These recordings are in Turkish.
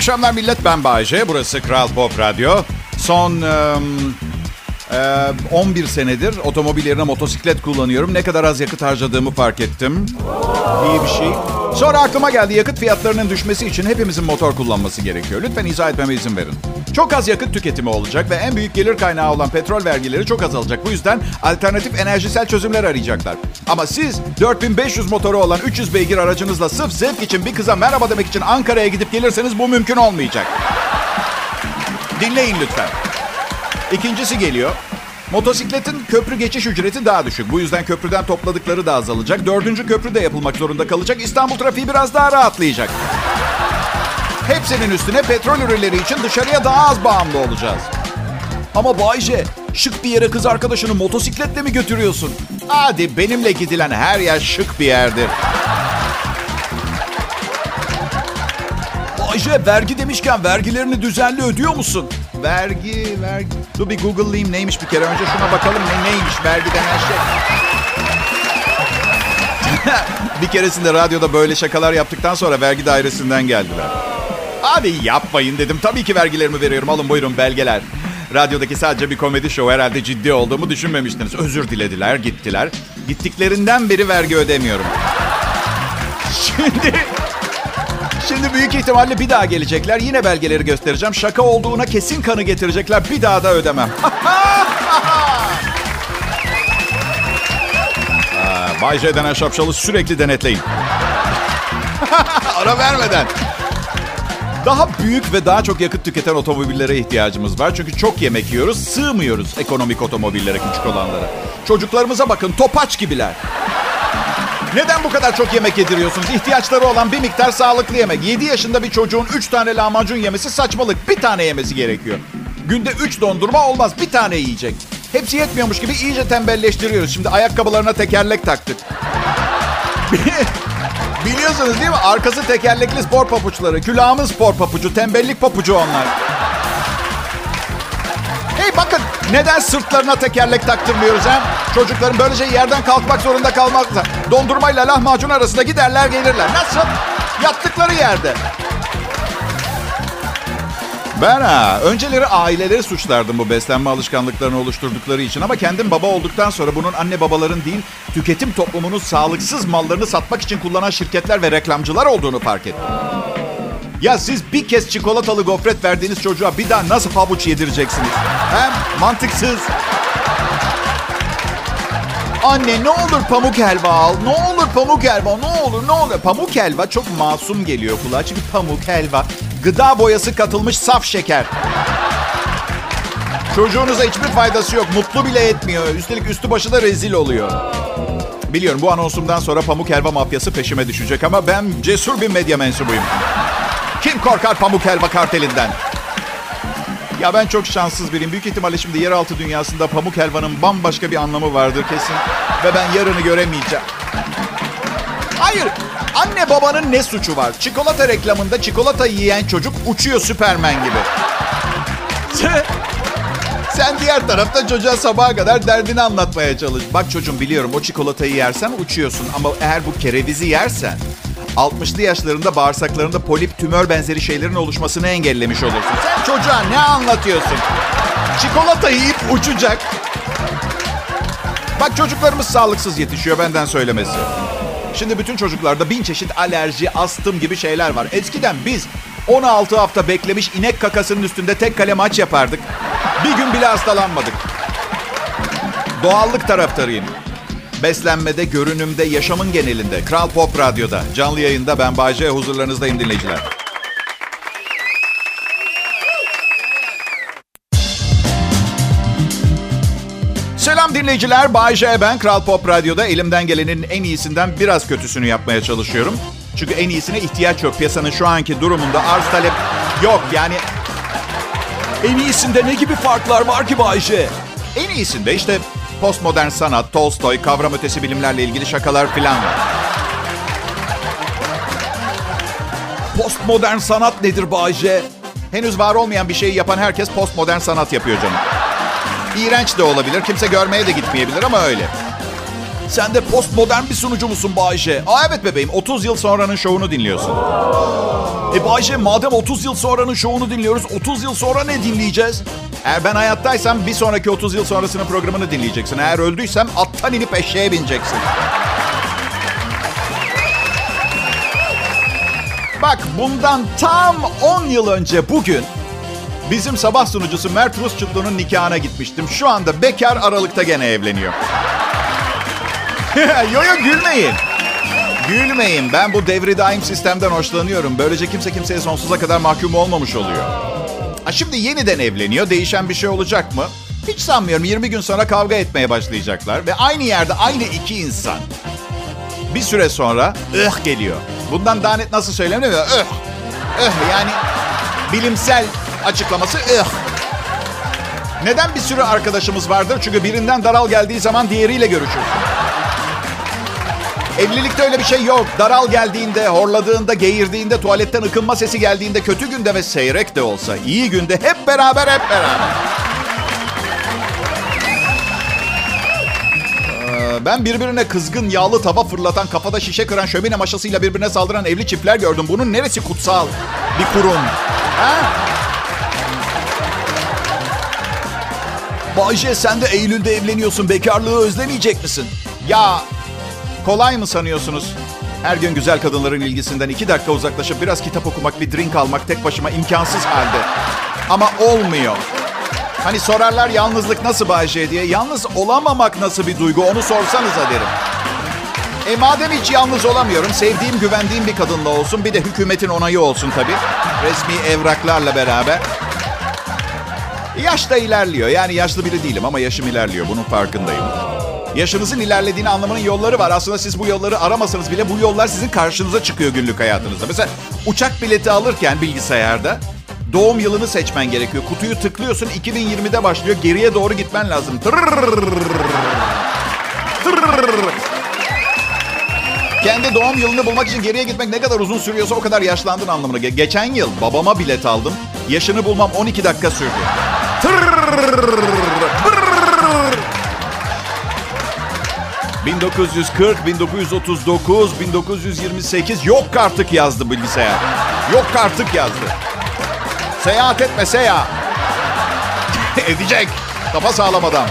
akşamlar millet. Ben Bayece. Burası Kral Pop Radyo. Son e, 11 senedir otomobil yerine motosiklet kullanıyorum. Ne kadar az yakıt harcadığımı fark ettim. İyi bir şey. Sonra aklıma geldi yakıt fiyatlarının düşmesi için hepimizin motor kullanması gerekiyor. Lütfen izah etmeme izin verin. Çok az yakıt tüketimi olacak ve en büyük gelir kaynağı olan petrol vergileri çok azalacak. Bu yüzden alternatif enerjisel çözümler arayacaklar. Ama siz 4500 motoru olan 300 beygir aracınızla sırf zevk için bir kıza merhaba demek için Ankara'ya gidip gelirseniz bu mümkün olmayacak. Dinleyin lütfen. İkincisi geliyor. Motosikletin köprü geçiş ücreti daha düşük. Bu yüzden köprüden topladıkları da azalacak. Dördüncü köprü de yapılmak zorunda kalacak. İstanbul trafiği biraz daha rahatlayacak. Hepsinin üstüne petrol ürünleri için dışarıya daha az bağımlı olacağız. Ama Bayce, şık bir yere kız arkadaşını motosikletle mi götürüyorsun? Hadi benimle gidilen her yer şık bir yerdir. Bayce, vergi demişken vergilerini düzenli ödüyor musun? Vergi, vergi. Dur bir Google'layayım neymiş bir kere. Önce şuna bakalım ne neymiş vergi denen şey. bir keresinde radyoda böyle şakalar yaptıktan sonra vergi dairesinden geldiler. Abi yapmayın dedim. Tabii ki vergilerimi veriyorum. Alın buyurun belgeler. Radyodaki sadece bir komedi show herhalde ciddi olduğumu düşünmemiştiniz. Özür dilediler, gittiler. Gittiklerinden beri vergi ödemiyorum. Şimdi Şimdi büyük ihtimalle bir daha gelecekler. Yine belgeleri göstereceğim. Şaka olduğuna kesin kanı getirecekler. Bir daha da ödemem. Bay J denen şapşalı sürekli denetleyin. Ara vermeden. Daha büyük ve daha çok yakıt tüketen otomobillere ihtiyacımız var. Çünkü çok yemek yiyoruz, sığmıyoruz ekonomik otomobillere, küçük olanlara. Çocuklarımıza bakın, topaç gibiler. Neden bu kadar çok yemek yediriyorsunuz? İhtiyaçları olan bir miktar sağlıklı yemek. 7 yaşında bir çocuğun 3 tane lahmacun yemesi saçmalık. Bir tane yemesi gerekiyor. Günde 3 dondurma olmaz. Bir tane yiyecek. Hepsi yetmiyormuş gibi iyice tembelleştiriyoruz. Şimdi ayakkabılarına tekerlek taktık. Biliyorsunuz değil mi? Arkası tekerlekli spor papuçları. Külahımın spor papucu. Tembellik papucu onlar. Hey bakın neden sırtlarına tekerlek taktırmıyoruz ha? Çocukların böylece yerden kalkmak zorunda kalmakla dondurmayla lahmacun arasında giderler gelirler. Nasıl? Yattıkları yerde. Ben ha, önceleri aileleri suçlardım bu beslenme alışkanlıklarını oluşturdukları için. Ama kendim baba olduktan sonra bunun anne babaların değil, tüketim toplumunun sağlıksız mallarını satmak için kullanan şirketler ve reklamcılar olduğunu fark ettim. Ya siz bir kez çikolatalı gofret verdiğiniz çocuğa bir daha nasıl havuç yedireceksiniz? Hem mantıksız. Anne ne olur pamuk helva al. Ne olur pamuk helva. Ne olur ne olur. Pamuk helva çok masum geliyor kulağa. Çünkü pamuk helva gıda boyası katılmış saf şeker. Çocuğunuza hiçbir faydası yok. Mutlu bile etmiyor. Üstelik üstü başı da rezil oluyor. Biliyorum bu anonsumdan sonra pamuk helva mafyası peşime düşecek ama ben cesur bir medya mensubuyum. Kim korkar pamuk helva kartelinden? Ya ben çok şanssız biriyim. Büyük ihtimalle şimdi yeraltı dünyasında pamuk helvanın bambaşka bir anlamı vardır kesin. Ve ben yarını göremeyeceğim. Hayır. Anne babanın ne suçu var? Çikolata reklamında çikolata yiyen çocuk uçuyor Süpermen gibi. Sen, diğer tarafta çocuğa sabaha kadar derdini anlatmaya çalış. Bak çocuğum biliyorum o çikolatayı yersen uçuyorsun. Ama eğer bu kerevizi yersen 60'lı yaşlarında bağırsaklarında polip, tümör benzeri şeylerin oluşmasını engellemiş olursun. Sen çocuğa ne anlatıyorsun? Çikolata yiyip uçacak. Bak çocuklarımız sağlıksız yetişiyor benden söylemesi. Şimdi bütün çocuklarda bin çeşit alerji, astım gibi şeyler var. Eskiden biz 16 hafta beklemiş inek kakasının üstünde tek kale maç yapardık. Bir gün bile hastalanmadık. Doğallık taraftarıyım. Beslenmede, görünümde, yaşamın genelinde. Kral Pop Radyo'da. Canlı yayında ben Bayce huzurlarınızdayım dinleyiciler. Selam dinleyiciler. Bay J ben. Kral Pop Radyo'da elimden gelenin en iyisinden biraz kötüsünü yapmaya çalışıyorum. Çünkü en iyisine ihtiyaç yok. Piyasanın şu anki durumunda arz talep yok. Yani en iyisinde ne gibi farklar var ki Bay J? En iyisinde işte postmodern sanat, Tolstoy, kavram ötesi bilimlerle ilgili şakalar filan var. Postmodern sanat nedir Bay J? Henüz var olmayan bir şeyi yapan herkes postmodern sanat yapıyor canım. İğrenç de olabilir, kimse görmeye de gitmeyebilir ama öyle. Sen de postmodern bir sunucu musun Bayşe? Aa evet bebeğim, 30 yıl sonranın şovunu dinliyorsun. E Bayce madem 30 yıl sonranın şovunu dinliyoruz 30 yıl sonra ne dinleyeceğiz? Eğer ben hayattaysam bir sonraki 30 yıl sonrasının programını dinleyeceksin. Eğer öldüysem attan inip eşeğe bineceksin. Bak bundan tam 10 yıl önce bugün bizim sabah sunucusu Mert Rusçutlu'nun nikahına gitmiştim. Şu anda bekar Aralık'ta gene evleniyor. yo yo gülmeyin. Gülmeyin. Ben bu devri daim sistemden hoşlanıyorum. Böylece kimse kimseye sonsuza kadar mahkum olmamış oluyor. Ha şimdi yeniden evleniyor. Değişen bir şey olacak mı? Hiç sanmıyorum. 20 gün sonra kavga etmeye başlayacaklar. Ve aynı yerde aynı iki insan. Bir süre sonra ıh geliyor. Bundan daha net nasıl söylenir? Ih. Ih yani bilimsel açıklaması ıh. Neden bir sürü arkadaşımız vardır? Çünkü birinden daral geldiği zaman diğeriyle görüşür. Evlilikte öyle bir şey yok. Daral geldiğinde, horladığında, geğirdiğinde, tuvaletten ıkınma sesi geldiğinde, kötü günde ve seyrek de olsa, iyi günde hep beraber hep beraber. Ee, Ben birbirine kızgın, yağlı tava fırlatan, kafada şişe kıran, şömine maşasıyla birbirine saldıran evli çiftler gördüm. Bunun neresi kutsal? Bir kurum. Ha? Bayce sen de Eylül'de evleniyorsun. Bekarlığı özlemeyecek misin? Ya kolay mı sanıyorsunuz? Her gün güzel kadınların ilgisinden iki dakika uzaklaşıp biraz kitap okumak, bir drink almak tek başıma imkansız halde. Ama olmuyor. Hani sorarlar yalnızlık nasıl Bayce diye. Yalnız olamamak nasıl bir duygu onu sorsanıza derim. E madem hiç yalnız olamıyorum, sevdiğim, güvendiğim bir kadınla olsun. Bir de hükümetin onayı olsun tabii. Resmi evraklarla beraber. Yaş da ilerliyor. Yani yaşlı biri değilim ama yaşım ilerliyor. Bunun farkındayım. Yaşınızın ilerlediğini anlamanın yolları var. Aslında siz bu yolları aramasanız bile bu yollar sizin karşınıza çıkıyor günlük hayatınızda. Mesela uçak bileti alırken bilgisayarda doğum yılını seçmen gerekiyor. Kutuyu tıklıyorsun 2020'de başlıyor. Geriye doğru gitmen lazım. Kendi doğum yılını bulmak için geriye gitmek ne kadar uzun sürüyorsa o kadar yaşlandın anlamına geliyor. Geçen yıl babama bilet aldım. Yaşını bulmam 12 dakika sürdü. Tırrrr. 1940, 1939, 1928 yok artık yazdı bilgisayar. Yok artık yazdı. Seyahat etme seyahat. Edecek. Kafa sağlam adam.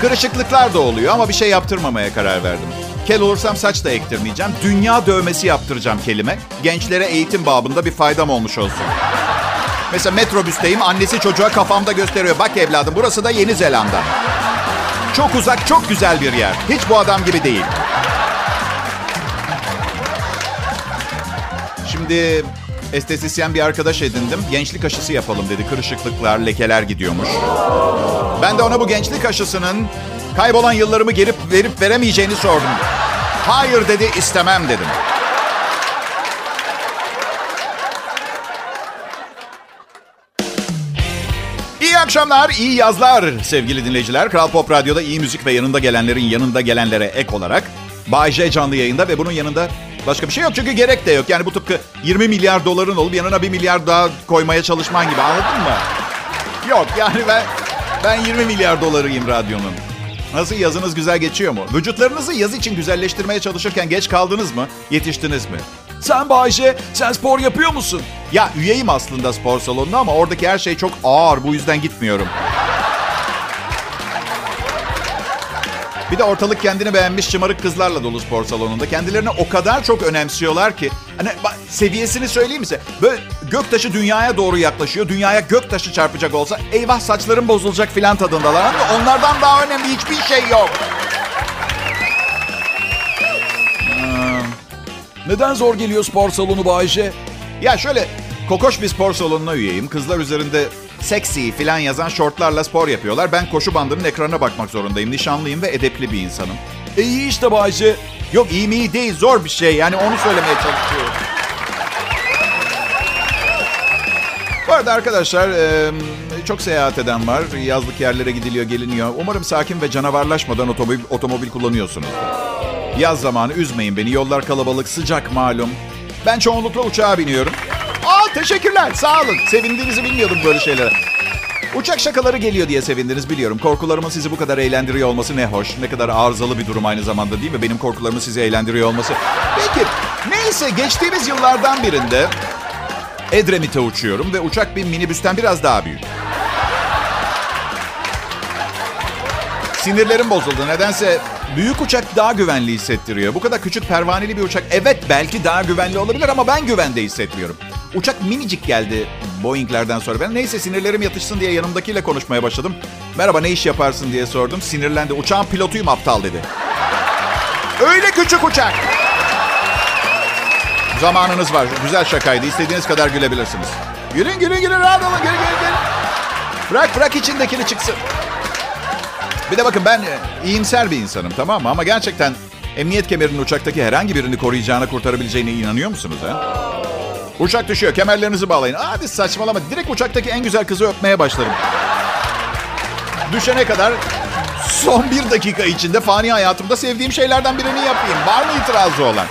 Kırışıklıklar da oluyor ama bir şey yaptırmamaya karar verdim. Kel olursam saç da ektirmeyeceğim. Dünya dövmesi yaptıracağım kelime. Gençlere eğitim babında bir faydam olmuş olsun. Mesela metrobüsteyim. Annesi çocuğa kafamda gösteriyor. Bak evladım burası da Yeni Zelanda. Çok uzak, çok güzel bir yer. Hiç bu adam gibi değil. Şimdi estetisyen bir arkadaş edindim. Gençlik aşısı yapalım dedi. Kırışıklıklar, lekeler gidiyormuş. Ben de ona bu gençlik aşısının kaybolan yıllarımı geri verip veremeyeceğini sordum. Hayır dedi, istemem dedim. Akşamlar, iyi yazlar sevgili dinleyiciler. Kral Pop Radyo'da iyi müzik ve yanında gelenlerin yanında gelenlere ek olarak Bay J canlı yayında ve bunun yanında başka bir şey yok. Çünkü gerek de yok. Yani bu tıpkı 20 milyar doların olup yanına 1 milyar daha koymaya çalışman gibi anladın mı? Yok yani ben ben 20 milyar dolarıyım radyonun. Nasıl yazınız güzel geçiyor mu? Vücutlarınızı yaz için güzelleştirmeye çalışırken geç kaldınız mı? Yetiştiniz mi? Sen Bayce, sen spor yapıyor musun? Ya üyeyim aslında spor salonuna ama oradaki her şey çok ağır. Bu yüzden gitmiyorum. Bir de ortalık kendini beğenmiş şımarık kızlarla dolu spor salonunda. Kendilerini o kadar çok önemsiyorlar ki. Hani seviyesini söyleyeyim size? Böyle göktaşı dünyaya doğru yaklaşıyor. Dünyaya göktaşı çarpacak olsa eyvah saçlarım bozulacak filan tadındalar. Ama onlardan daha önemli hiçbir şey yok. Neden zor geliyor spor salonu Bayşe? Ya şöyle kokoş bir spor salonuna üyeyim. Kızlar üzerinde seksi filan yazan şortlarla spor yapıyorlar. Ben koşu bandının ekranına bakmak zorundayım. Nişanlıyım ve edepli bir insanım. E iyi işte Bayşe. Yok iyi mi iyi değil zor bir şey. Yani onu söylemeye çalışıyorum. Bu arada arkadaşlar çok seyahat eden var. Yazlık yerlere gidiliyor geliniyor. Umarım sakin ve canavarlaşmadan otomobil, otomobil kullanıyorsunuz. Yaz zamanı üzmeyin beni. Yollar kalabalık, sıcak malum. Ben çoğunlukla uçağa biniyorum. Aa teşekkürler, sağ olun. Sevindiğinizi bilmiyordum böyle şeylere. Uçak şakaları geliyor diye sevindiniz biliyorum. Korkularımın sizi bu kadar eğlendiriyor olması ne hoş. Ne kadar arızalı bir durum aynı zamanda değil mi? Benim korkularımın sizi eğlendiriyor olması. Peki ne Neyse geçtiğimiz yıllardan birinde Edremit'e uçuyorum ve uçak bir minibüsten biraz daha büyük. Sinirlerim bozuldu. Nedense büyük uçak daha güvenli hissettiriyor. Bu kadar küçük pervaneli bir uçak evet belki daha güvenli olabilir ama ben güvende hissetmiyorum. Uçak minicik geldi Boeing'lerden sonra. Ben neyse sinirlerim yatışsın diye yanımdakiyle konuşmaya başladım. Merhaba ne iş yaparsın diye sordum. Sinirlendi. Uçağın pilotuyum aptal dedi. Öyle küçük uçak. Zamanınız var. Güzel şakaydı. İstediğiniz kadar gülebilirsiniz. Gülün gülün gülün rahat olun. Gülün gülün gülün. Bırak bırak içindekini çıksın. Bir de bakın ben e, iyimser bir insanım tamam mı? Ama gerçekten emniyet kemerinin uçaktaki herhangi birini koruyacağına kurtarabileceğine inanıyor musunuz ha? Uçak düşüyor kemerlerinizi bağlayın. Hadi saçmalama. Direkt uçaktaki en güzel kızı öpmeye başlarım. Düşene kadar son bir dakika içinde fani hayatımda sevdiğim şeylerden birini yapayım. Var mı itirazı olan?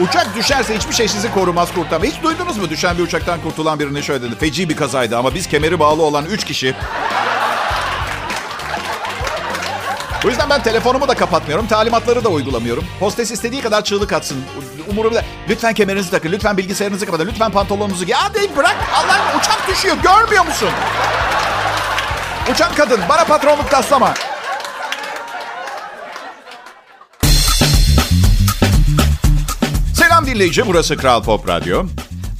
Uçak düşerse hiçbir şey sizi korumaz kurtarmaz. Hiç duydunuz mu düşen bir uçaktan kurtulan birini şöyle dedi. Feci bir kazaydı ama biz kemeri bağlı olan 3 kişi O yüzden ben telefonumu da kapatmıyorum. Talimatları da uygulamıyorum. Hostes istediği kadar çığlık atsın. Umurumda. Lütfen kemerinizi takın. Lütfen bilgisayarınızı kapatın. Lütfen pantolonunuzu giy. Hadi bırak. Allah'ım uçak düşüyor. Görmüyor musun? Uçan kadın. Bana patronluk taslama. Selam dinleyici. Burası Kral Pop Radyo.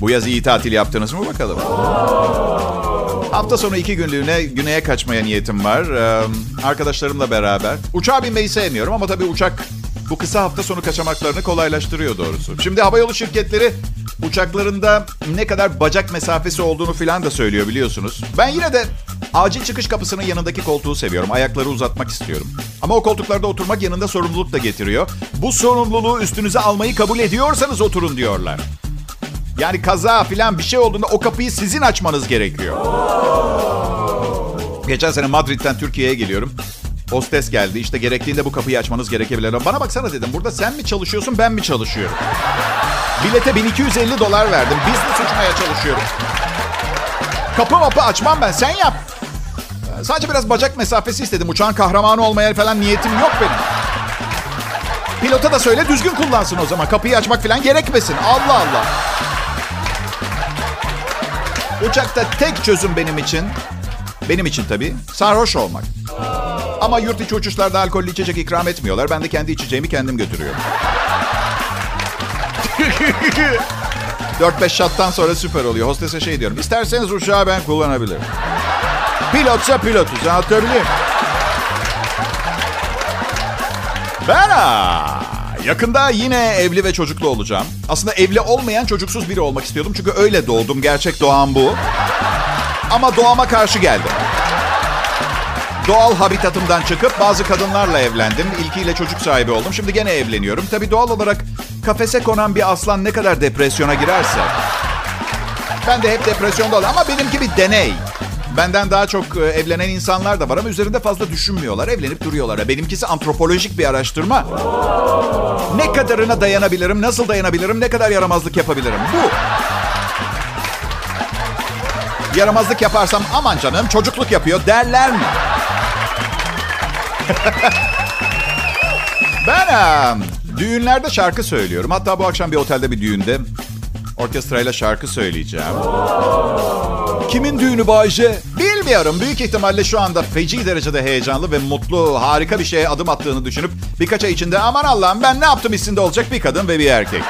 Bu yaz iyi tatil yaptınız mı bakalım? Hafta sonu iki günlüğüne güneye kaçmaya niyetim var. Ee, arkadaşlarımla beraber. Uçağa binmeyi sevmiyorum ama tabii uçak bu kısa hafta sonu kaçamaklarını kolaylaştırıyor doğrusu. Şimdi havayolu şirketleri uçaklarında ne kadar bacak mesafesi olduğunu filan da söylüyor biliyorsunuz. Ben yine de acil çıkış kapısının yanındaki koltuğu seviyorum. Ayakları uzatmak istiyorum. Ama o koltuklarda oturmak yanında sorumluluk da getiriyor. Bu sorumluluğu üstünüze almayı kabul ediyorsanız oturun diyorlar. Yani kaza filan bir şey olduğunda o kapıyı sizin açmanız gerekiyor. Geçen sene Madrid'den Türkiye'ye geliyorum. Hostes geldi. İşte gerektiğinde bu kapıyı açmanız gerekebilir. Bana baksana dedim. Burada sen mi çalışıyorsun ben mi çalışıyorum? Bilete 1250 dolar verdim. Business uçmaya çalışıyorum. Kapı mapı açmam ben. Sen yap. Sadece biraz bacak mesafesi istedim. Uçağın kahramanı olmaya falan niyetim yok benim. Pilota da söyle düzgün kullansın o zaman. Kapıyı açmak falan gerekmesin. Allah Allah. Uçakta tek çözüm benim için, benim için tabii, sarhoş olmak. Ama yurt içi uçuşlarda alkollü içecek ikram etmiyorlar. Ben de kendi içeceğimi kendim götürüyorum. 4-5 şattan sonra süper oluyor. Hostese şey diyorum. İsterseniz uçağı ben kullanabilirim. Pilotsa pilotuz. Anlatabiliyor ha, yakında yine evli ve çocuklu olacağım. Aslında evli olmayan çocuksuz biri olmak istiyordum. Çünkü öyle doğdum. Gerçek doğam bu. Ama doğama karşı geldim. Doğal habitatımdan çıkıp bazı kadınlarla evlendim. İlkiyle çocuk sahibi oldum. Şimdi gene evleniyorum. Tabii doğal olarak kafese konan bir aslan ne kadar depresyona girerse... Ben de hep depresyonda oluyorum. Ama benimki bir deney. Benden daha çok e, evlenen insanlar da var ama üzerinde fazla düşünmüyorlar. Evlenip duruyorlar. Benimkisi antropolojik bir araştırma. Ne kadarına dayanabilirim, nasıl dayanabilirim, ne kadar yaramazlık yapabilirim. Bu. Yaramazlık yaparsam aman canım çocukluk yapıyor derler mi? ben düğünlerde şarkı söylüyorum. Hatta bu akşam bir otelde bir düğünde orkestrayla şarkı söyleyeceğim. Kimin düğünü Bayce? Bilmiyorum. Büyük ihtimalle şu anda feci derecede heyecanlı ve mutlu, harika bir şeye adım attığını düşünüp birkaç ay içinde aman Allah'ım ben ne yaptım hissinde olacak bir kadın ve bir erkek.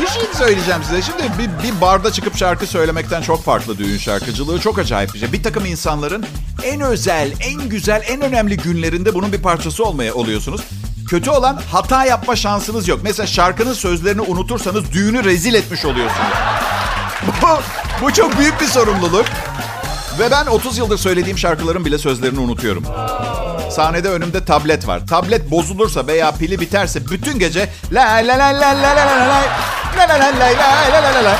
Bir şey söyleyeceğim size. Şimdi bir, bir barda çıkıp şarkı söylemekten çok farklı düğün şarkıcılığı. Çok acayip bir şey. Bir takım insanların en özel, en güzel, en önemli günlerinde bunun bir parçası olmaya oluyorsunuz. Kötü olan hata yapma şansınız yok. Mesela şarkının sözlerini unutursanız düğünü rezil etmiş oluyorsunuz. bu, bu çok büyük bir sorumluluk. Ve ben 30 yıldır söylediğim şarkıların bile sözlerini unutuyorum. Sahnede önümde tablet var. Tablet bozulursa veya pili biterse bütün gece la la la la la la la la la la la la la la la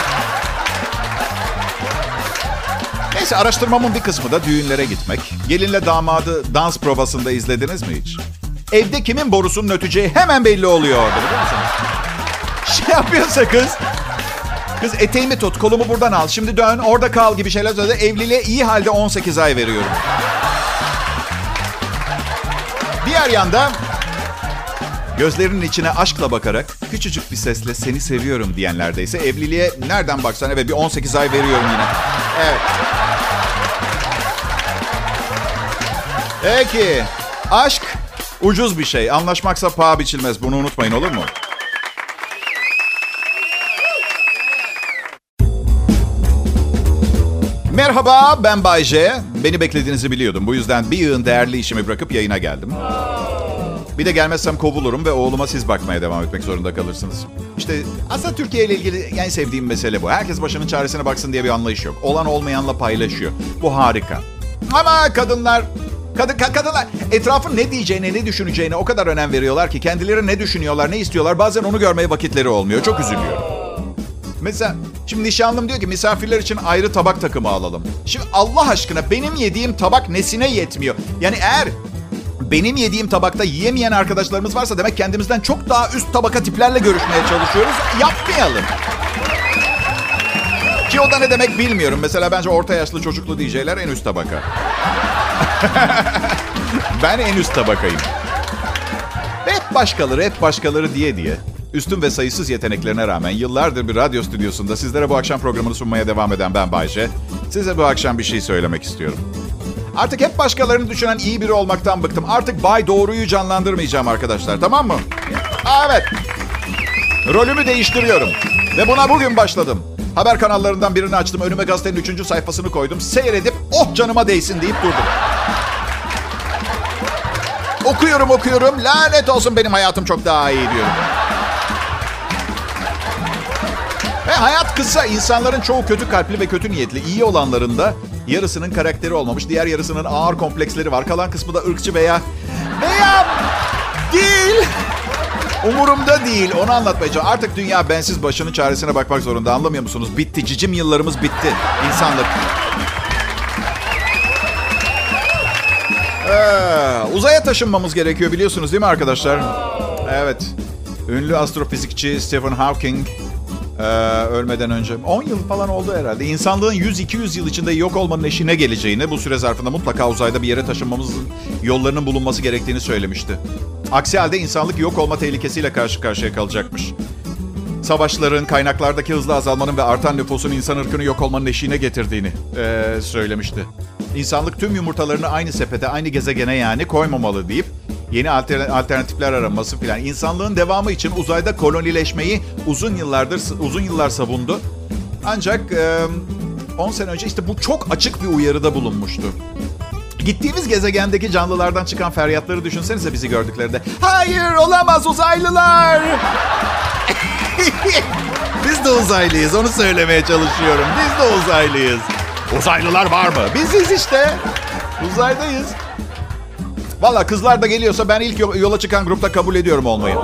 Neyse araştırmamın bir kısmı da düğünlere gitmek. Gelinle damadı dans provasında izlediniz mi hiç? Evde kimin borusunun öteceği hemen belli oluyor orada biliyor? Şey yapıyorsa kız, kız eteğimi tut, kolumu buradan al, şimdi dön, orada kal gibi şeyler söyledi. Evliliğe iyi halde 18 ay veriyorum. Diğer yanda Gözlerinin içine aşkla bakarak küçücük bir sesle seni seviyorum diyenlerdeyse evliliğe nereden baksan evet bir 18 ay veriyorum yine. Evet. Peki. Aşk ucuz bir şey. Anlaşmaksa paha biçilmez. Bunu unutmayın olur mu? Merhaba ben Bay J. Beni beklediğinizi biliyordum. Bu yüzden bir yığın değerli işimi bırakıp yayına geldim. Bir de gelmezsem kovulurum ve oğluma siz bakmaya devam etmek zorunda kalırsınız. İşte aslında Türkiye ile ilgili en sevdiğim mesele bu. Herkes başının çaresine baksın diye bir anlayış yok. Olan olmayanla paylaşıyor. Bu harika. Ama kadınlar Kadın, kadınlar etrafın ne diyeceğine, ne düşüneceğine o kadar önem veriyorlar ki kendileri ne düşünüyorlar, ne istiyorlar bazen onu görmeye vakitleri olmuyor. Çok üzülüyorum. Mesela şimdi nişanlım diyor ki misafirler için ayrı tabak takımı alalım. Şimdi Allah aşkına benim yediğim tabak nesine yetmiyor? Yani eğer benim yediğim tabakta yiyemeyen arkadaşlarımız varsa demek kendimizden çok daha üst tabaka tiplerle görüşmeye çalışıyoruz. Yapmayalım. Ki o da ne demek bilmiyorum. Mesela bence orta yaşlı çocuklu DJ'ler en üst tabaka. ben en üst tabakayım. Hep başkaları, hep başkaları diye diye. Üstün ve sayısız yeteneklerine rağmen yıllardır bir radyo stüdyosunda sizlere bu akşam programını sunmaya devam eden ben Bayce. Size bu akşam bir şey söylemek istiyorum. Artık hep başkalarını düşünen iyi biri olmaktan bıktım. Artık Bay Doğru'yu canlandırmayacağım arkadaşlar tamam mı? Evet. Rolümü değiştiriyorum. Ve buna bugün başladım. Haber kanallarından birini açtım. Önüme gazetenin üçüncü sayfasını koydum. Seyredip oh canıma değsin deyip durdum. Okuyorum okuyorum. Lanet olsun benim hayatım çok daha iyi diyorum. Ve hayat kısa. İnsanların çoğu kötü kalpli ve kötü niyetli. İyi olanların da yarısının karakteri olmamış. Diğer yarısının ağır kompleksleri var. Kalan kısmı da ırkçı veya... Veya... Değil. Umurumda değil. Onu anlatmayacağım. Artık dünya bensiz başının çaresine bakmak zorunda. Anlamıyor musunuz? Bitti. Cicim yıllarımız bitti. İnsanlık. Ee, uzaya taşınmamız gerekiyor biliyorsunuz değil mi arkadaşlar? Evet. Ünlü astrofizikçi Stephen Hawking ee, ölmeden önce 10 yıl falan oldu herhalde. İnsanlığın 100-200 yıl içinde yok olmanın eşine geleceğini, bu süre zarfında mutlaka uzayda bir yere taşınmamızın yollarının bulunması gerektiğini söylemişti. Aksi halde insanlık yok olma tehlikesiyle karşı karşıya kalacakmış. Savaşların, kaynaklardaki hızlı azalmanın ve artan nüfusun insan ırkını yok olmanın eşiğine getirdiğini ee, söylemişti. İnsanlık tüm yumurtalarını aynı sepete, aynı gezegene yani koymamalı deyip yeni alternatifler araması filan. İnsanlığın devamı için uzayda kolonileşmeyi uzun yıllardır uzun yıllar savundu. Ancak 10 e, sene önce işte bu çok açık bir uyarıda bulunmuştu. Gittiğimiz gezegendeki canlılardan çıkan feryatları düşünsenize bizi gördüklerinde. Hayır olamaz uzaylılar. Biz de uzaylıyız onu söylemeye çalışıyorum. Biz de uzaylıyız. Uzaylılar var mı? Biziz işte. Uzaydayız. Valla kızlar da geliyorsa ben ilk yola çıkan grupta kabul ediyorum olmayı.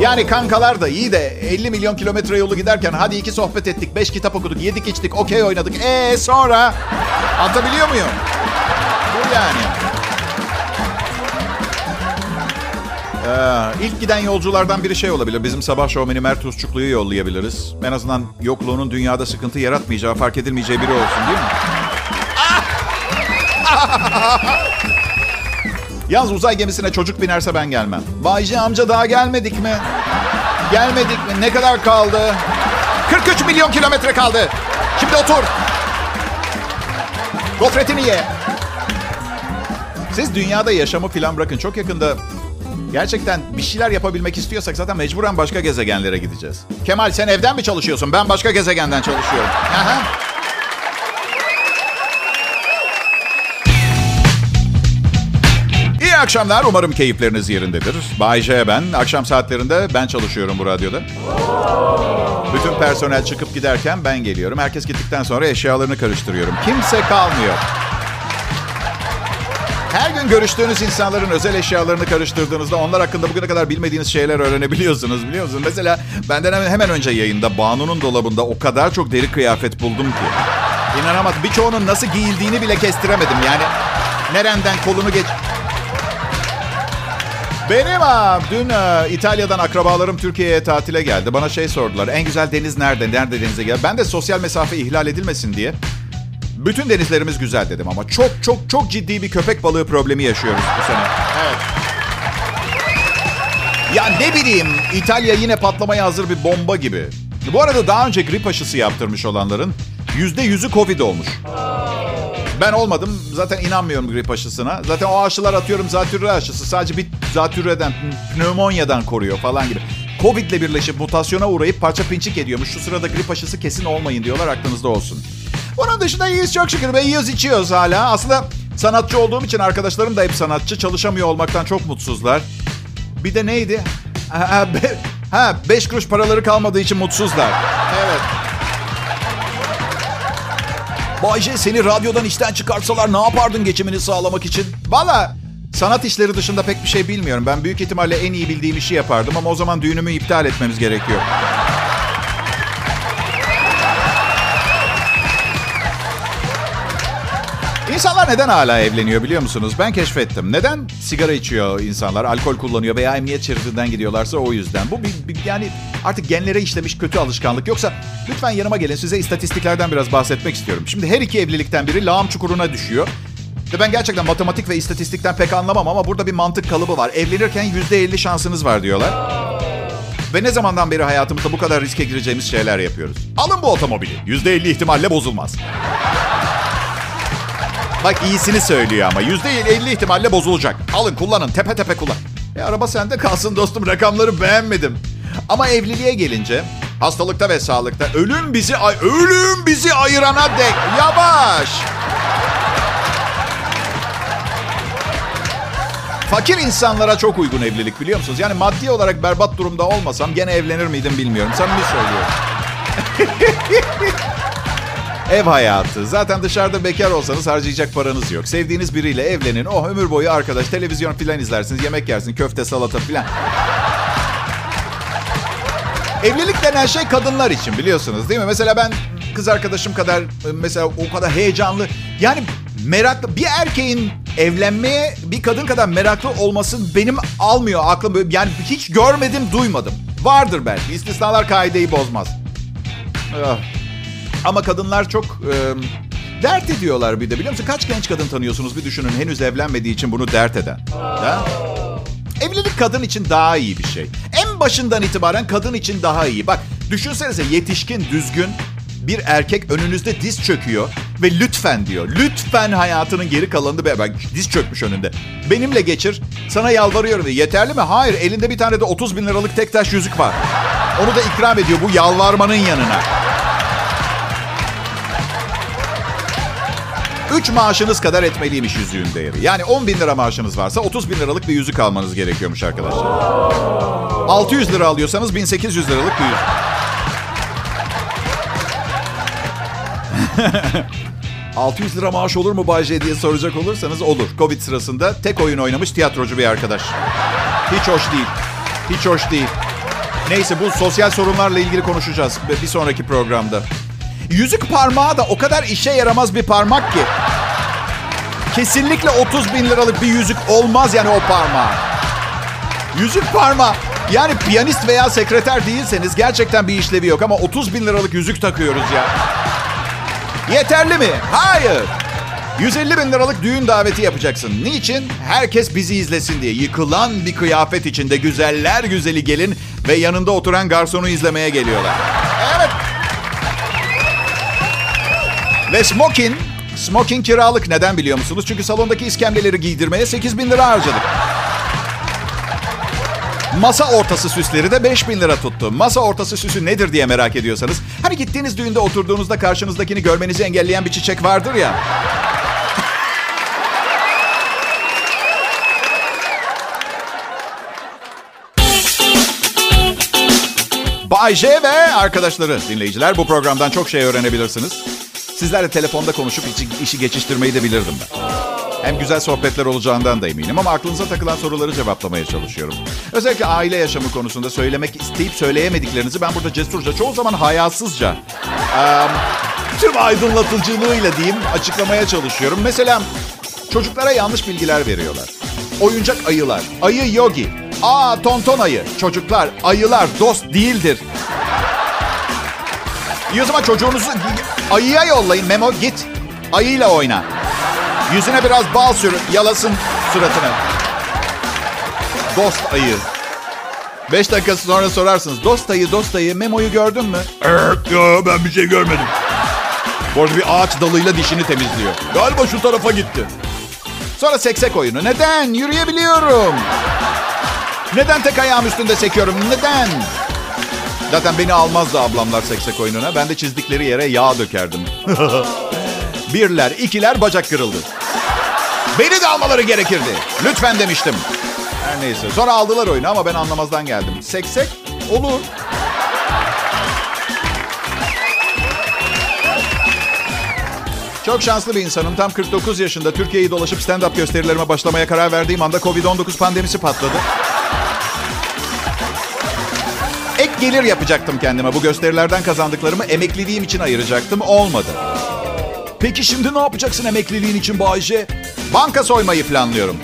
Yani kankalar da iyi de 50 milyon kilometre yolu giderken hadi iki sohbet ettik, beş kitap okuduk, yedik içtik, okey oynadık. Ee sonra atabiliyor muyum? Bu yani. Ee, ilk giden yolculardan biri şey olabilir. Bizim sabah şovmeni Mert Tuzçuklu'yu yollayabiliriz. En azından yokluğunun dünyada sıkıntı yaratmayacağı, fark edilmeyeceği biri olsun değil mi? Yalnız uzay gemisine çocuk binerse ben gelmem. Bayci amca daha gelmedik mi? Gelmedik mi? Ne kadar kaldı? 43 milyon kilometre kaldı. Şimdi otur. Gofretini ye. Siz dünyada yaşamı falan bırakın. Çok yakında gerçekten bir şeyler yapabilmek istiyorsak zaten mecburen başka gezegenlere gideceğiz. Kemal sen evden mi çalışıyorsun? Ben başka gezegenden çalışıyorum. Aha. İyi akşamlar. Umarım keyifleriniz yerindedir. Bay J ben. Akşam saatlerinde ben çalışıyorum bu radyoda. Bütün personel çıkıp giderken ben geliyorum. Herkes gittikten sonra eşyalarını karıştırıyorum. Kimse kalmıyor. Her gün görüştüğünüz insanların özel eşyalarını karıştırdığınızda onlar hakkında bugüne kadar bilmediğiniz şeyler öğrenebiliyorsunuz biliyor musunuz? Mesela benden hemen, hemen önce yayında Banu'nun dolabında o kadar çok deri kıyafet buldum ki. İnanamadım. Birçoğunun nasıl giyildiğini bile kestiremedim. Yani nereden kolunu geç... Benim ha, dün e, İtalya'dan akrabalarım Türkiye'ye tatile geldi. Bana şey sordular. En güzel deniz nerede? Nerede denize gel? Ben de sosyal mesafe ihlal edilmesin diye. Bütün denizlerimiz güzel dedim ama çok çok çok ciddi bir köpek balığı problemi yaşıyoruz bu sene. Evet. Ya ne bileyim İtalya yine patlamaya hazır bir bomba gibi. Bu arada daha önce grip aşısı yaptırmış olanların yüzde yüzü Covid olmuş. Ben olmadım. Zaten inanmıyorum grip aşısına. Zaten o aşılar atıyorum zatürre aşısı. Sadece bir zatürreden, pneumonyadan koruyor falan gibi. Covid ile birleşip mutasyona uğrayıp parça pinçik ediyormuş. Şu sırada grip aşısı kesin olmayın diyorlar aklınızda olsun. Bunun dışında iyiyiz çok şükür ve yiyoruz içiyoruz hala. Aslında sanatçı olduğum için arkadaşlarım da hep sanatçı. Çalışamıyor olmaktan çok mutsuzlar. Bir de neydi? Ha, be, ha beş kuruş paraları kalmadığı için mutsuzlar. Evet. Bayce seni radyodan işten çıkartsalar ne yapardın geçimini sağlamak için? Valla sanat işleri dışında pek bir şey bilmiyorum. Ben büyük ihtimalle en iyi bildiğim işi yapardım ama o zaman düğünümü iptal etmemiz gerekiyor. İnsanlar neden hala evleniyor biliyor musunuz? Ben keşfettim. Neden sigara içiyor insanlar, alkol kullanıyor veya emniyet şeridinden gidiyorlarsa o yüzden. Bu bir, bir, yani artık genlere işlemiş kötü alışkanlık. Yoksa lütfen yanıma gelin size istatistiklerden biraz bahsetmek istiyorum. Şimdi her iki evlilikten biri lağım çukuruna düşüyor. Ve ben gerçekten matematik ve istatistikten pek anlamam ama burada bir mantık kalıbı var. Evlenirken %50 şansınız var diyorlar. Ve ne zamandan beri hayatımızda bu kadar riske gireceğimiz şeyler yapıyoruz. Alın bu otomobili. %50 ihtimalle bozulmaz. Bak iyisini söylüyor ama. Yüzde elli ihtimalle bozulacak. Alın kullanın tepe tepe kullan. E araba sende kalsın dostum rakamları beğenmedim. Ama evliliğe gelince hastalıkta ve sağlıkta ölüm bizi ay ölüm bizi ayırana dek yavaş. Fakir insanlara çok uygun evlilik biliyor musunuz? Yani maddi olarak berbat durumda olmasam gene evlenir miydim bilmiyorum. Samimi söylüyorum. Ev hayatı. Zaten dışarıda bekar olsanız harcayacak paranız yok. Sevdiğiniz biriyle evlenin. Oh ömür boyu arkadaş. Televizyon filan izlersiniz. Yemek yersin. Köfte, salata filan. Evlilik denen şey kadınlar için biliyorsunuz değil mi? Mesela ben kız arkadaşım kadar mesela o kadar heyecanlı. Yani meraklı bir erkeğin evlenmeye bir kadın kadar meraklı olması benim almıyor aklım. Yani hiç görmedim, duymadım. Vardır belki. İstisnalar kaideyi bozmaz. Ah. Ama kadınlar çok e, dert ediyorlar bir de biliyor musun? Kaç genç kadın tanıyorsunuz bir düşünün henüz evlenmediği için bunu dert eden. Ha? Evlilik kadın için daha iyi bir şey. En başından itibaren kadın için daha iyi. Bak düşünsenize yetişkin, düzgün bir erkek önünüzde diz çöküyor ve lütfen diyor. Lütfen hayatının geri kalanını be ben diz çökmüş önünde. Benimle geçir. Sana yalvarıyorum diye. Yeterli mi? Hayır. Elinde bir tane de 30 bin liralık tek taş yüzük var. Onu da ikram ediyor bu yalvarmanın yanına. Üç maaşınız kadar etmeliymiş yüzüğün değeri. Yani 10 bin lira maaşınız varsa 30 bin liralık bir yüzük almanız gerekiyormuş arkadaşlar. 600 lira alıyorsanız 1800 liralık bir yüzük. ...600 lira maaş olur mu Bay diye soracak olursanız olur. Covid sırasında tek oyun oynamış tiyatrocu bir arkadaş. Hiç hoş değil. Hiç hoş değil. Neyse bu sosyal sorunlarla ilgili konuşacağız bir sonraki programda. Yüzük parmağı da o kadar işe yaramaz bir parmak ki. Kesinlikle 30 bin liralık bir yüzük olmaz yani o parmağı. Yüzük parmağı. Yani piyanist veya sekreter değilseniz gerçekten bir işlevi yok ama 30 bin liralık yüzük takıyoruz ya. Yeterli mi? Hayır. 150 bin liralık düğün daveti yapacaksın. Niçin? Herkes bizi izlesin diye. Yıkılan bir kıyafet içinde güzeller güzeli gelin ve yanında oturan garsonu izlemeye geliyorlar. Evet. Ve smoking, smoking kiralık. Neden biliyor musunuz? Çünkü salondaki iskemleleri giydirmeye 8 bin lira harcadık. Masa ortası süsleri de 5 bin lira tuttu. Masa ortası süsü nedir diye merak ediyorsanız. Hani gittiğiniz düğünde oturduğunuzda karşınızdakini görmenizi engelleyen bir çiçek vardır ya. Bay J ve arkadaşları dinleyiciler bu programdan çok şey öğrenebilirsiniz. Sizlerle telefonda konuşup işi, işi geçiştirmeyi de bilirdim ben. Hem güzel sohbetler olacağından da eminim ama aklınıza takılan soruları cevaplamaya çalışıyorum. Özellikle aile yaşamı konusunda söylemek isteyip söyleyemediklerinizi ben burada cesurca, çoğu zaman hayasızca, tüm aydınlatıcılığıyla diyeyim açıklamaya çalışıyorum. Mesela çocuklara yanlış bilgiler veriyorlar. Oyuncak ayılar, ayı yogi, aa tonton ayı, çocuklar, ayılar dost değildir. O zaman çocuğunuzu ayıya yollayın Memo git. Ayıyla oyna. Yüzüne biraz bal sür, yalasın suratını. Dost ayı. Beş dakika sonra sorarsınız. Dostayı dostayı memoyu gördün mü? Evet, ya ben bir şey görmedim. Bu arada bir ağaç dalıyla dişini temizliyor. Galiba şu tarafa gitti. Sonra seksek oyunu. Neden? Yürüyebiliyorum. Neden tek ayağım üstünde sekiyorum? Neden? Zaten beni almazdı ablamlar seksek oyununa. Ben de çizdikleri yere yağ dökerdim. Birler, ikiler bacak kırıldı. Beni de almaları gerekirdi. Lütfen demiştim. Her neyse. Sonra aldılar oyunu ama ben anlamazdan geldim. Seksek olur. Çok şanslı bir insanım. Tam 49 yaşında Türkiye'yi dolaşıp stand-up gösterilerime başlamaya karar verdiğim anda Covid-19 pandemisi patladı. Gelir yapacaktım kendime. Bu gösterilerden kazandıklarımı emekliliğim için ayıracaktım. Olmadı. Peki şimdi ne yapacaksın emekliliğin için Bayce? Banka soymayı planlıyorum.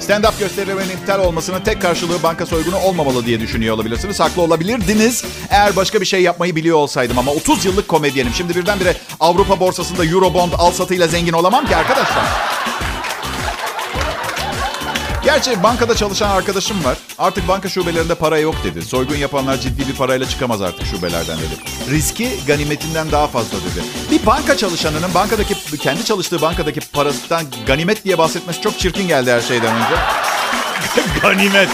Stand-up gösterilerimin iptal olmasının tek karşılığı banka soygunu olmamalı diye düşünüyor olabilirsiniz. Haklı olabilirdiniz eğer başka bir şey yapmayı biliyor olsaydım. Ama 30 yıllık komedyenim. Şimdi birdenbire Avrupa borsasında Eurobond al satıyla zengin olamam ki arkadaşlar. Gerçi bankada çalışan arkadaşım var. Artık banka şubelerinde para yok dedi. Soygun yapanlar ciddi bir parayla çıkamaz artık şubelerden dedi. Riski ganimetinden daha fazla dedi. Bir banka çalışanının bankadaki kendi çalıştığı bankadaki parasından ganimet diye bahsetmesi çok çirkin geldi her şeyden önce. Ganimet.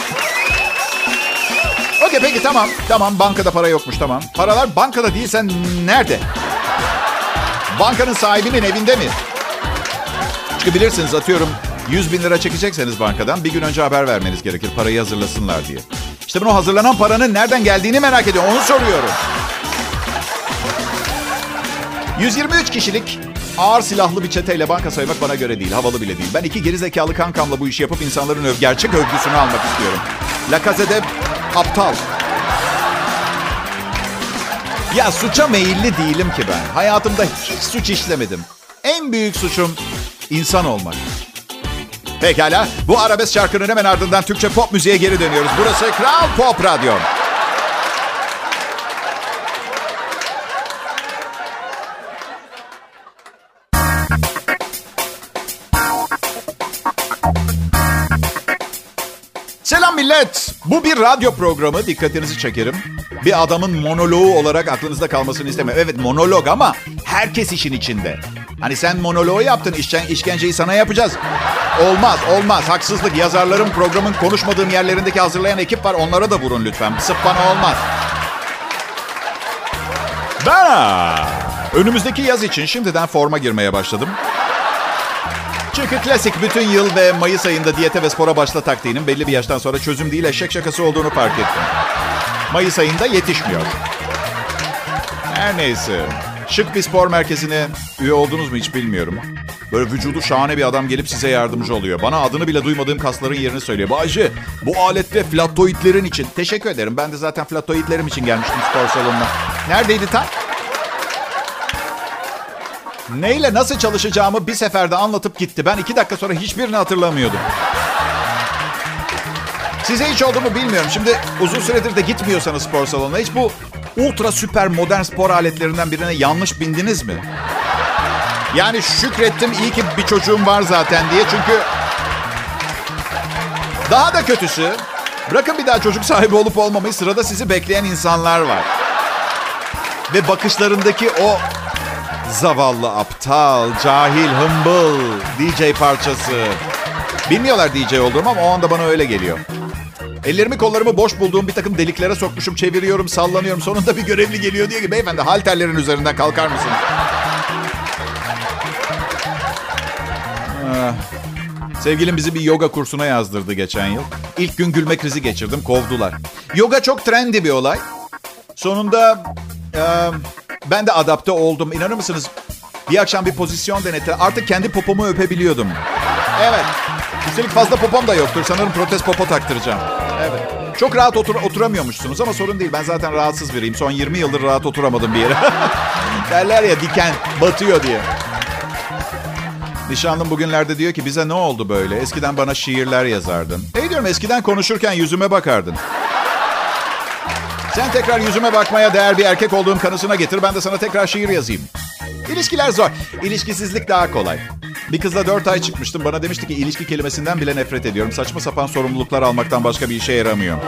Okey peki tamam. Tamam bankada para yokmuş tamam. Paralar bankada değilsen nerede? Bankanın sahibinin evinde mi? Çünkü bilirsiniz atıyorum 100 bin lira çekecekseniz bankadan bir gün önce haber vermeniz gerekir parayı hazırlasınlar diye. İşte bunu hazırlanan paranın nereden geldiğini merak ediyorum. Onu soruyorum. 123 kişilik ağır silahlı bir çeteyle banka soymak bana göre değil. Havalı bile değil. Ben iki gerizekalı kankamla bu işi yapıp insanların öv gerçek övgüsünü almak istiyorum. La Case'de aptal. Ya suça meyilli değilim ki ben. Hayatımda hiç suç işlemedim. En büyük suçum insan olmak. Pekala. Bu arabesk şarkının hemen ardından Türkçe pop müziğe geri dönüyoruz. Burası Kral Pop Radyo. Selam millet. Bu bir radyo programı. Dikkatinizi çekerim. Bir adamın monoloğu olarak aklınızda kalmasını istemem. Evet monolog ama herkes işin içinde. Hani sen monoloğu yaptın, işken, işkenceyi sana yapacağız. Olmaz, olmaz. Haksızlık. Yazarların programın konuşmadığım yerlerindeki hazırlayan ekip var. Onlara da vurun lütfen. Sırf olmaz. Ben önümüzdeki yaz için şimdiden forma girmeye başladım. Çünkü klasik bütün yıl ve Mayıs ayında diyete ve spora başla taktiğinin belli bir yaştan sonra çözüm değil eşek şakası olduğunu fark ettim. Mayıs ayında yetişmiyor. Her neyse. Şık bir spor merkezine üye oldunuz mu hiç bilmiyorum. Böyle vücudu şahane bir adam gelip size yardımcı oluyor. Bana adını bile duymadığım kasların yerini söylüyor. Bayce bu alette flatoidlerin için. Teşekkür ederim. Ben de zaten flatoidlerim için gelmiştim spor salonuna. Neredeydi tam? Neyle nasıl çalışacağımı bir seferde anlatıp gitti. Ben iki dakika sonra hiçbirini hatırlamıyordum. Size hiç oldu mu bilmiyorum. Şimdi uzun süredir de gitmiyorsanız spor salonuna hiç bu ultra süper modern spor aletlerinden birine yanlış bindiniz mi? Yani şükrettim iyi ki bir çocuğum var zaten diye çünkü daha da kötüsü bırakın bir daha çocuk sahibi olup olmamayı sırada sizi bekleyen insanlar var. Ve bakışlarındaki o zavallı aptal, cahil, hımbıl DJ parçası. Bilmiyorlar DJ olduğumu ama o anda bana öyle geliyor. Ellerimi kollarımı boş bulduğum bir takım deliklere sokmuşum. Çeviriyorum, sallanıyorum. Sonunda bir görevli geliyor diye ki beyefendi halterlerin üzerinden kalkar mısın? Ah. Sevgilim bizi bir yoga kursuna yazdırdı geçen yıl. İlk gün gülme krizi geçirdim, kovdular. Yoga çok trendy bir olay. Sonunda e, ben de adapte oldum. İnanır mısınız? Bir akşam bir pozisyon denetti. Artık kendi popomu öpebiliyordum. Evet. Üstelik fazla popom da yoktur. Sanırım protez popo taktıracağım. Evet. Çok rahat otur oturamıyormuşsunuz ama sorun değil. Ben zaten rahatsız biriyim. Son 20 yıldır rahat oturamadım bir yere. Derler ya diken batıyor diye. Nişanlım bugünlerde diyor ki bize ne oldu böyle? Eskiden bana şiirler yazardın. E diyorum eskiden konuşurken yüzüme bakardın. Sen tekrar yüzüme bakmaya değer bir erkek olduğum kanısına getir. Ben de sana tekrar şiir yazayım. İlişkiler zor. İlişkisizlik daha kolay. Bir kızla 4 ay çıkmıştım. Bana demişti ki ilişki kelimesinden bile nefret ediyorum. Saçma sapan sorumluluklar almaktan başka bir işe yaramıyor.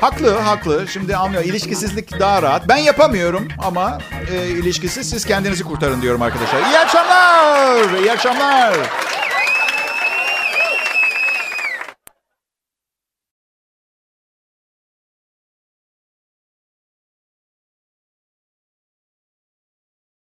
Haklı, haklı. Şimdi anlıyor. İlişkisizlik daha rahat. Ben yapamıyorum ama e, ilişkisiz siz kendinizi kurtarın diyorum arkadaşlar. İyi akşamlar. İyi akşamlar.